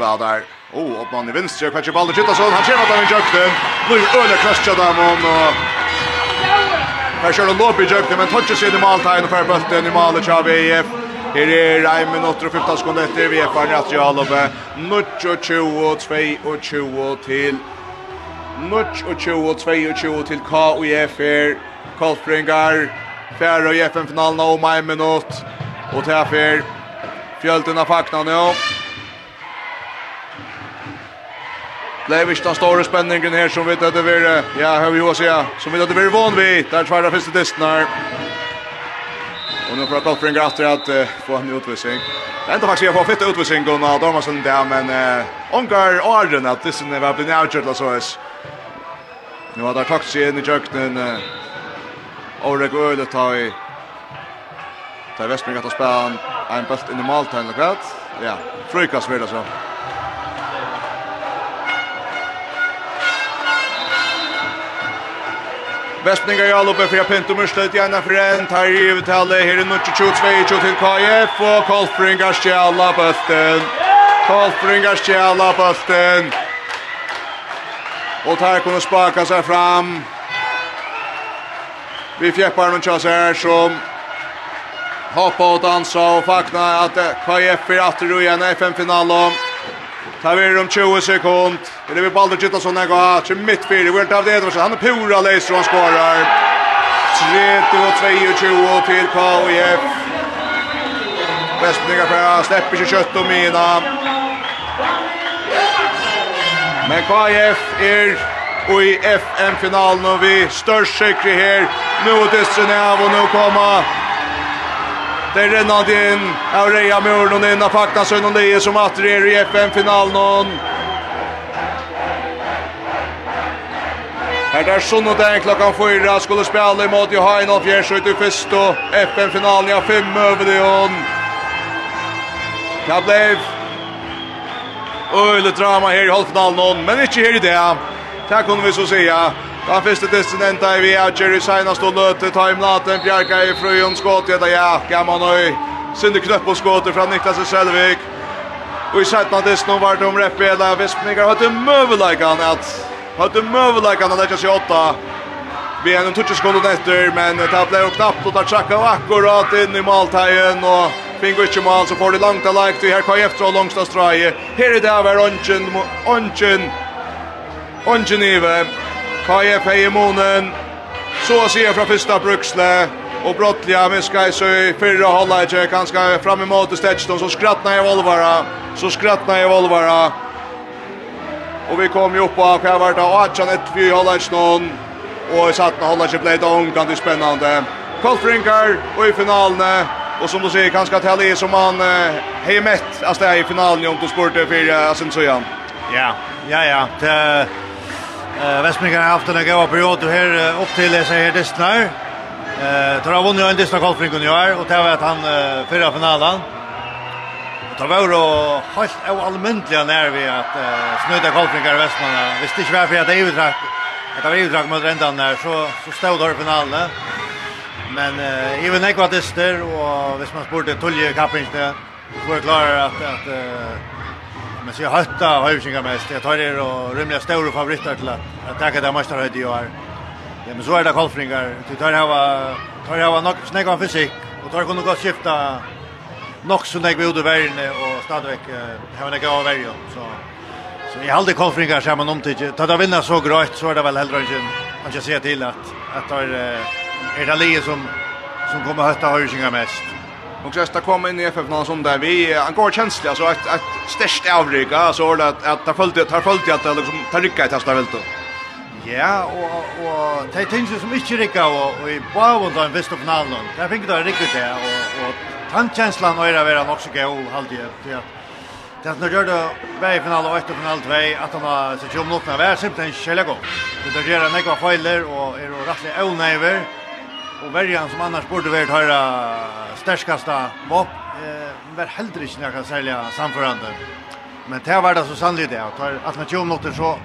spel där. Oh, upp man i vänster, Patrick Balder så han kommer att han jökte. Nu öle krascha där man och Här kör Lopi jökte, men touchar sig i måltagen och för bulten i malet av VF. Her er 1 minutt og 15 sekunder etter vi er ferdig at Jalobe. Nutsch og 22 og 22 til og 22 til KUF er Kolfringar. Færre og FN-finalen om 1 minutt. Og til her Fjölten av fakna nå. Blevich den stora spänningen här som vi vet att det blir, ja hör vi säga som vet att det blir van vi där tvärda första testen här. Och nu pratar Kofring efter att uh, få en utvisning. Det enda faktiskt jag får fitta utvisning och när Dormasen där men uh, ongar Arden att det är var blir outjut så är. Nu har det tagit sig in i jöknen. Uh, och det går att ta i Tar Westbring att spela en bult in i måltiden eller kvart. Ja, frukast det så. Vestningar i alloppe för Pinto Mörstedt gärna fränt tar i övertalle. Här är Nucci Tjutsvejtjo til KF og Kolfbringar stjala bøsten. Kolfbringar stjala bøsten. Og tar kunne spaka seg fram. Vi fjeppar noen chans her som hoppa og dansa og fakna at KF är att igen i fem finalen. Ta vi om 20 sekund. Det är vi Baldur Gittason där går. Till mitt fyra. Wilt av det Edvarsen. Han är pura läser och han skorar. 32-22 till KIF. Västningar för att släpper sig kött och mina. Men KIF är och i FN-finalen och vi störst säkert här. Nu är det av och nu kommer Det är rennat in. Aurea Mjörn och Nina Faktasson och Nye som atterer i FN-finalen. Här där den klockan fyra skulle spela emot Johain och ut i og FN-finalen. Ja, fem över det hon. Det blev öjligt drama här i halvfinalen, men inte här i det. Det här kunde vi så säga. Da første testen enda i vi er Jerry Seina stod løte timelaten Bjarka i frøyen skått da ja, gammal nøy Sinde knøpp og skåter fra Niklas Selvik Og i setna testen om vart om reppela Vespningar høyde møvelagan at Høyde møvelagan at lekkja seg åtta Vi er en tutsjeskånd etter Men det ble jo knappt og tar tjakka akkurat inn i maltegjen og Fingo ikke mal, så får de langt av leik, her kan efter og langt av streie. Her i dag er ånden, ånden, ånden ive. KF er i månen. Så ser från första bruksle. Och brottliga med Sky så i förra hållet ganska fram emot Stetchton så skrattnar jag Volvara. Så skrattnar jag Volvara. Och vi kom ju upp på att jag vart av 18 ett vi hållet någon. Och satt när hållet blev det ungan det spännande. Kolfrinkar och i finalen Och som du säger kanske att i som han hej mätt alltså i finalen om du sportar för Asensojan. Ja, ja ja. Det Eh Västmingen har haft en goda period och här upp till sig här distnar. Eh tar av vunnit en distra golfring och är och tar att han förra finalen. Tar var då helt allmäntliga när vi att snöda golfringar Västmanna. Visst inte varför att det är utdrag. Det var utdrag mot ändan där så så stod där finalen. Men eh även ekvatister och visst man Tolje Tulje Kapringste. Får klara att att Men så jag hattar Höjvingar mest. Jag tar det och rymliga stora favoriter till att, att tacka det mesta höjde jag år. Ja, men så är det kolfringar. Du tar hava, tar hava nok snägga fysik och tar kunna gå skifta nok så nägg vi ut i världen och stadväck hava nägg av världen. Så, så jag hade kolfringar samman om till Ta det vinna så grått så är det väl hellre än att jag ser till att, att det är, det som, som kommer hötta Höjvingar mest. Och så ska komma in i FF någon sån där vi han går känslig alltså ett ett störst avrika alltså det att att ta följt ta har följt att liksom ta rycka i testa väl då. Ja, och och det tänker som inte rycka och och i Bavon där väst av Nalon. Där fick det rycka det och och tankänslan och era vara också gå halt ju till att Det när gör det väg final och efter final 2 att han har så tjum något när vär simpelthen skälla gå. Det där gör han några fejler och är då rättligen onöver och värjan som annars borde varit höra stärskaste vap eh var heller inte när jag sälja samförande. Men det var det så sannolikt det. att att man tjom något så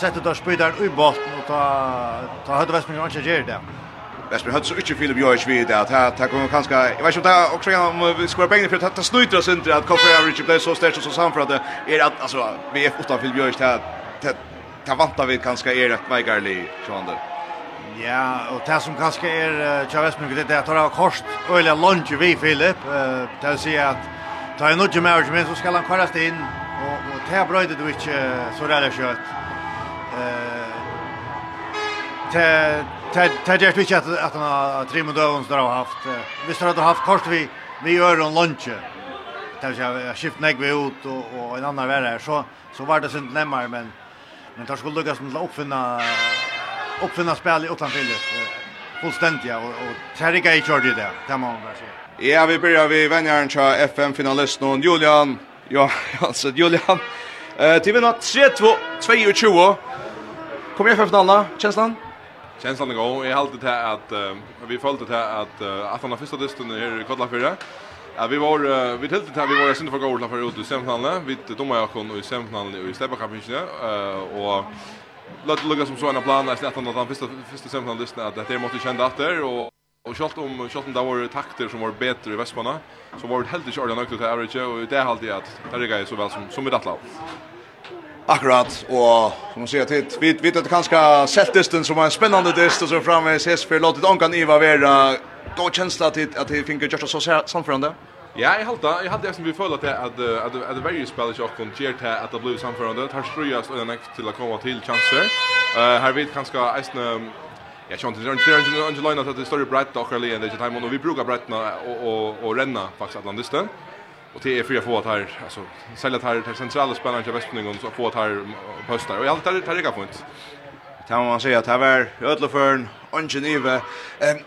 sätter det spydar i botten och ta ta hade Westman inte gjort det. Vesper hade så inte Filip Jovic vid det att här kommer kanske jag vet inte om också om vi ska pengar för att ta snuter oss inte att Cofre Average blev så starkt så samt för att är att alltså vi är utan Filip Jovic här det vantar vi kanske är rätt vägarlig så andra. Ja, och det som kanske är Tja men det är att det har kost öliga lunch vi Philip. Eh, det vill säga att ta en med marriage men så ska han kvarast in och och det bröjde du inte så där kött. Eh te te te det vi att han har tre mot dövens där har haft. Vi står att haft kost vi vi gör en lunch. Det vill jag skift nägg vi ut och och en annan värre så så var det sunt närmare men men tar skulle lyckas med att uppfinna uppfinna spel utan Philip fullständigt och och Terriga i körde det där man väl se. Ja, vi börjar vi vänjer en FM finalist någon Julian. Ja, alltså Julian. Eh till vinna 3-2 22. Kommer jag för finalen, känslan? Känslan går. Jag hållt det att vi följde till att att han har första dysten här i Kodla 4. Ja, vi var vi tiltet till vi var sent för goda för ut i semifinalen. Vi domar jag kon i semifinalen i Steppa Cup eh och låt lugga som så en plan där snett att han första första semifinalan lyssna att det måste kända efter och och skott om skott om där var takter som var bättre i Västmanna så var det helt inte ordentligt nökt average och det är alltid att det går så väl som som i dattla. Akkurat och som ser att vi vet att det kanske sättdisten som var en spännande dist och så framme ses för låtit Ankan Iva vara god känsla till att det finkar just så samförande. Ja, jeg hållta, jag hade det som vi føler att att att at det varje spelare ikke kom gjør att at det blir samførende. Här ströjas och next till att komma till chanser. Eh här vet kanskje Eisne Ja, jag tror inte det er ikke løgnet att det står brett och early det the time og vi brukar brettene och och och renna faktiskt Atlantisten. Och det är för jag får att här alltså sälja att här centrala spelaren till Västningen så få att här postar. Och jag alltid tar det kan fint. Det man säga att här var ödleförn, ungen ive. Ehm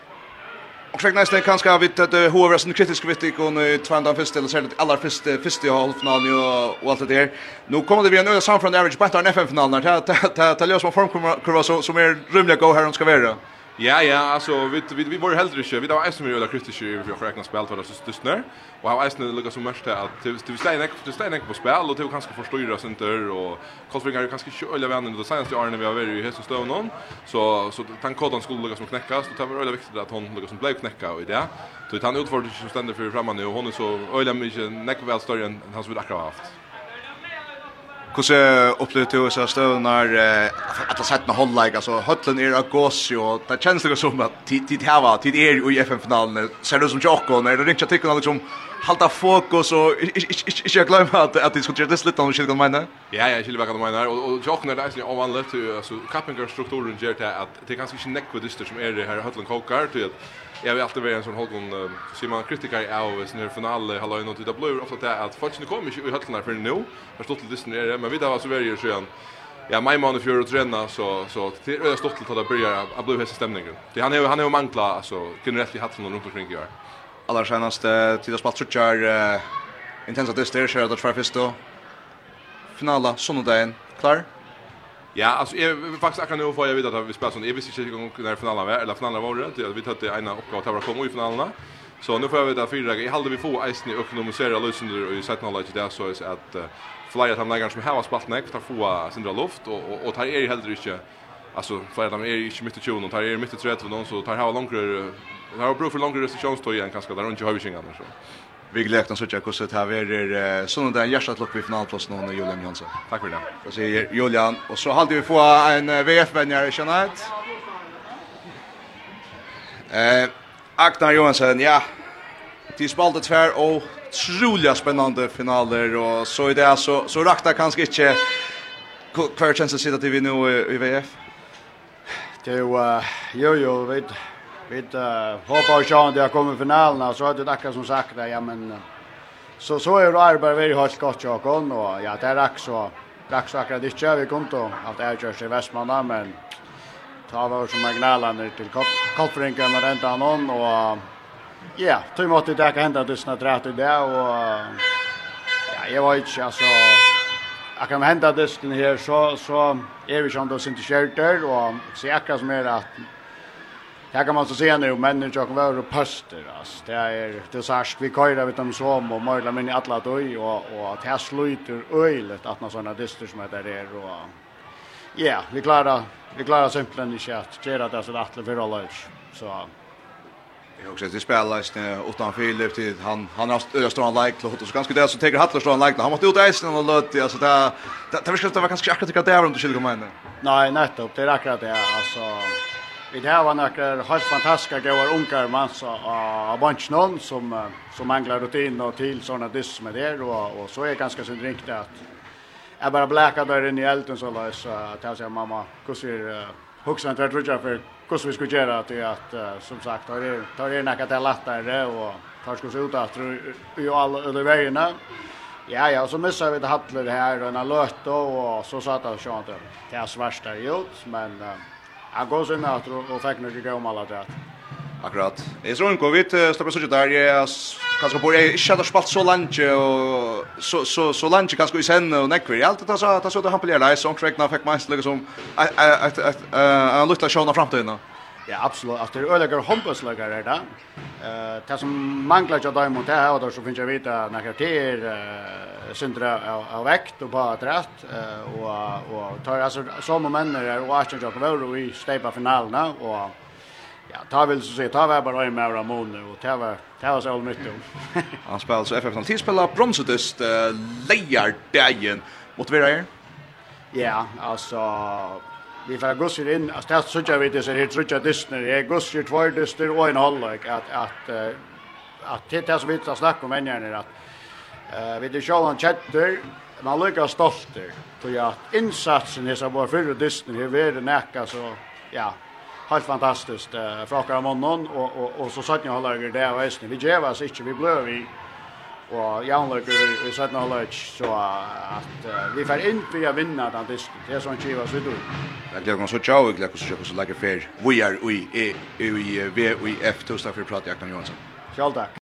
Och så nästa kan ska vi att hovar sin kritisk kritik och nu tvärdan första eller så det allra första första halvfinalen och allt det där. Nu kommer det bli en öde samfrån average på den FM finalen Det det det löser man formkurva som är rymliga go här de ska vara. Ja, ja, alltså vi vi vi var helt ryska. Vi var Eisen Miller kritiska ju för räkna spel för det så just nu. Och har Eisen lucka så mycket att till till stein ek vi stein på spel och till kanske förstå oss inte och Kolsvingar är kanske inte öliga vänner då senast i Arne vi har varit i helt så stöv någon. Så så den koden skulle lucka som knäckas och det var väldigt viktigt att hon lucka som blev knäcka och i det. Så han utförde som ständer för framme nu och hon är så öliga mycket näck väl större än han som vi akkurat haft. Hvordan opplevde du så støvn når at det sett med håndleik, altså høtlen er av gåsi, og det kjennes det som at tid hava, tid er i FN-finalen, ser du som tjokkon, er det ringt at tikkona liksom halta fokus och ikke glömma att at det skulle gjøre det lite om shit kan. Ja ja, skulle vara kan mena och och jag knäde alltså om vanligt altså kappingerstrukturen gjør strukturen ger det att det kanske inte näck som är det här Höllen Kokar till att jag vill alltid vara en sån Höllen man kritiker av sin final hallå något det blir ofta det att folk inte kommer i Höllen för nu. Förstått det det är men vi där var så väljer så igen. Ja, min man för att träna så så det är stort till att börja att bli häststämningen. Det han är han är mangla alltså generellt i hatten runt omkring gör. Allra senaste tida spalt trutjar uh, intensa dyster, det dår tverfisto. Finala, söndagen klar? Ja, alltså jag vill faktiskt akkurat nu får jag veta att vi spelar sån. Jag visste inte gång när finalen var eller finalen var det. Vi tog det ena uppgåva att vara komma i finalerna. Så nu får jag veta fyra i Jag hade vi få eisen i ökonomisera lösunder och i sätten hålla det så att uh, flyer att han lägger som här har spalt näck tar få sindra luft och och, och tar er heller inte alltså för de är inte mitt i tjonen, tar är mitt i trädet någon så tar ha långre har bruk för långre restriktionstoj igen kanske där runt i hövingen annars så. Vi glädjer så tjocka så här är sån där hjärtat lopp i finalplatsen och Julian Jansson. Tack för det. Så säger Julian och så hade vi få en VF-vänjare känner Eh Agnar Johansson, ja. De spalte tvär och otroliga spännande finaler och så i det så så rakta kanske inte kvar känns det till vi nu i VF. Jo, jo, jo, vet, vet, hoppa att det har kommit finalen så att det tackar som sagt ja men så så är det arbete väldigt hårt gott jag kon och ja, det är rakt så rakt så akkurat inte vi kom då att jag kör i Västmanna men ta var som Magnalan till Kolfrinken med ränta någon och ja, tror jag måste det kan hända det snart rätt där och ja, jag var inte alltså jag kan hända disken här så så är vi som då synte shelter och så akkurat som är att här kan man så se nu men nu jag kan vara pastor alltså det är det så här vi kör vet om så som och möjla men alla då och och att här sluter ölet att några såna dyster som heter det och ja vi klarar vi klarar simpelthen inte att göra det så att det för alla så Jag också det spelar ju utan Filip till han han har öra stora like låt och så ganska det så tar Hattler stora like han måste ut isen och låt alltså där där det var kanske akkurat det där om du skulle komma in. Nej, nettopp det är akkurat det alltså Vi det här var några helt fantastiska goda ungar man så av bunchen som som manglar rutin och till såna diss med det och och så är ganska synd riktigt att jag bara bläka där inne i elden så där så att jag säger mamma hur ser huxan där tror jag för hur vi skulle göra att att uh, som sagt tar det tar det näka till lättare och tar skulle ut att ju alla över vägarna. Ja ja, så missar vi det hattler här och en löt och så satt han sjön till. Det är svärsta gjort men uh, han går sen att och fick nog gå om alla det. Akkurat. Jeg tror ikke vi slipper sånn der, jeg kanskje bor, jeg ikke hadde spalt så langt, og så så, så langt kanskje i sende og nekver. Jeg alltid tar så det hampelig leis, og omkringene fikk meg slik som en lutt av sjåna fremtiden. Ja, absolutt. At det er øyelager håndbøsslager er det. Det som mangler ikke dem mot det her, og så finner jeg vite når det er syndere av vekt og på et rett, og tar altså så og menn er og 18 jokker vår og i steipa finalene, og Ja, ta vill så se, ta var bara en Maura Mone och ta var ta var så all mycket. Han spelar så FF han spelar bromsutest uh, lejar dagen mot Ja, alltså vi får gå sig in att start söka vi det så det tror jag det när gå går sig två dyster och en halvlek att att att det är så vitt att snacka om än är att eh vi det show han chatter man lyckas stolter Så ja, att insatsen är så bara för dyster här är det näka så ja helt fantastiskt eh, från akkurat månaden. och och och så satt ni alla det där och vi ger oss inte vi blev vi och jag lägger vi satt några lunch så att vi får in för att vinna den disken. det det som Chivas vill då. Jag glömde så tjau jag glömde så så lägger så Vi är vi är i VUIF. F2 för prata Jakob Johansson. Kjall tack.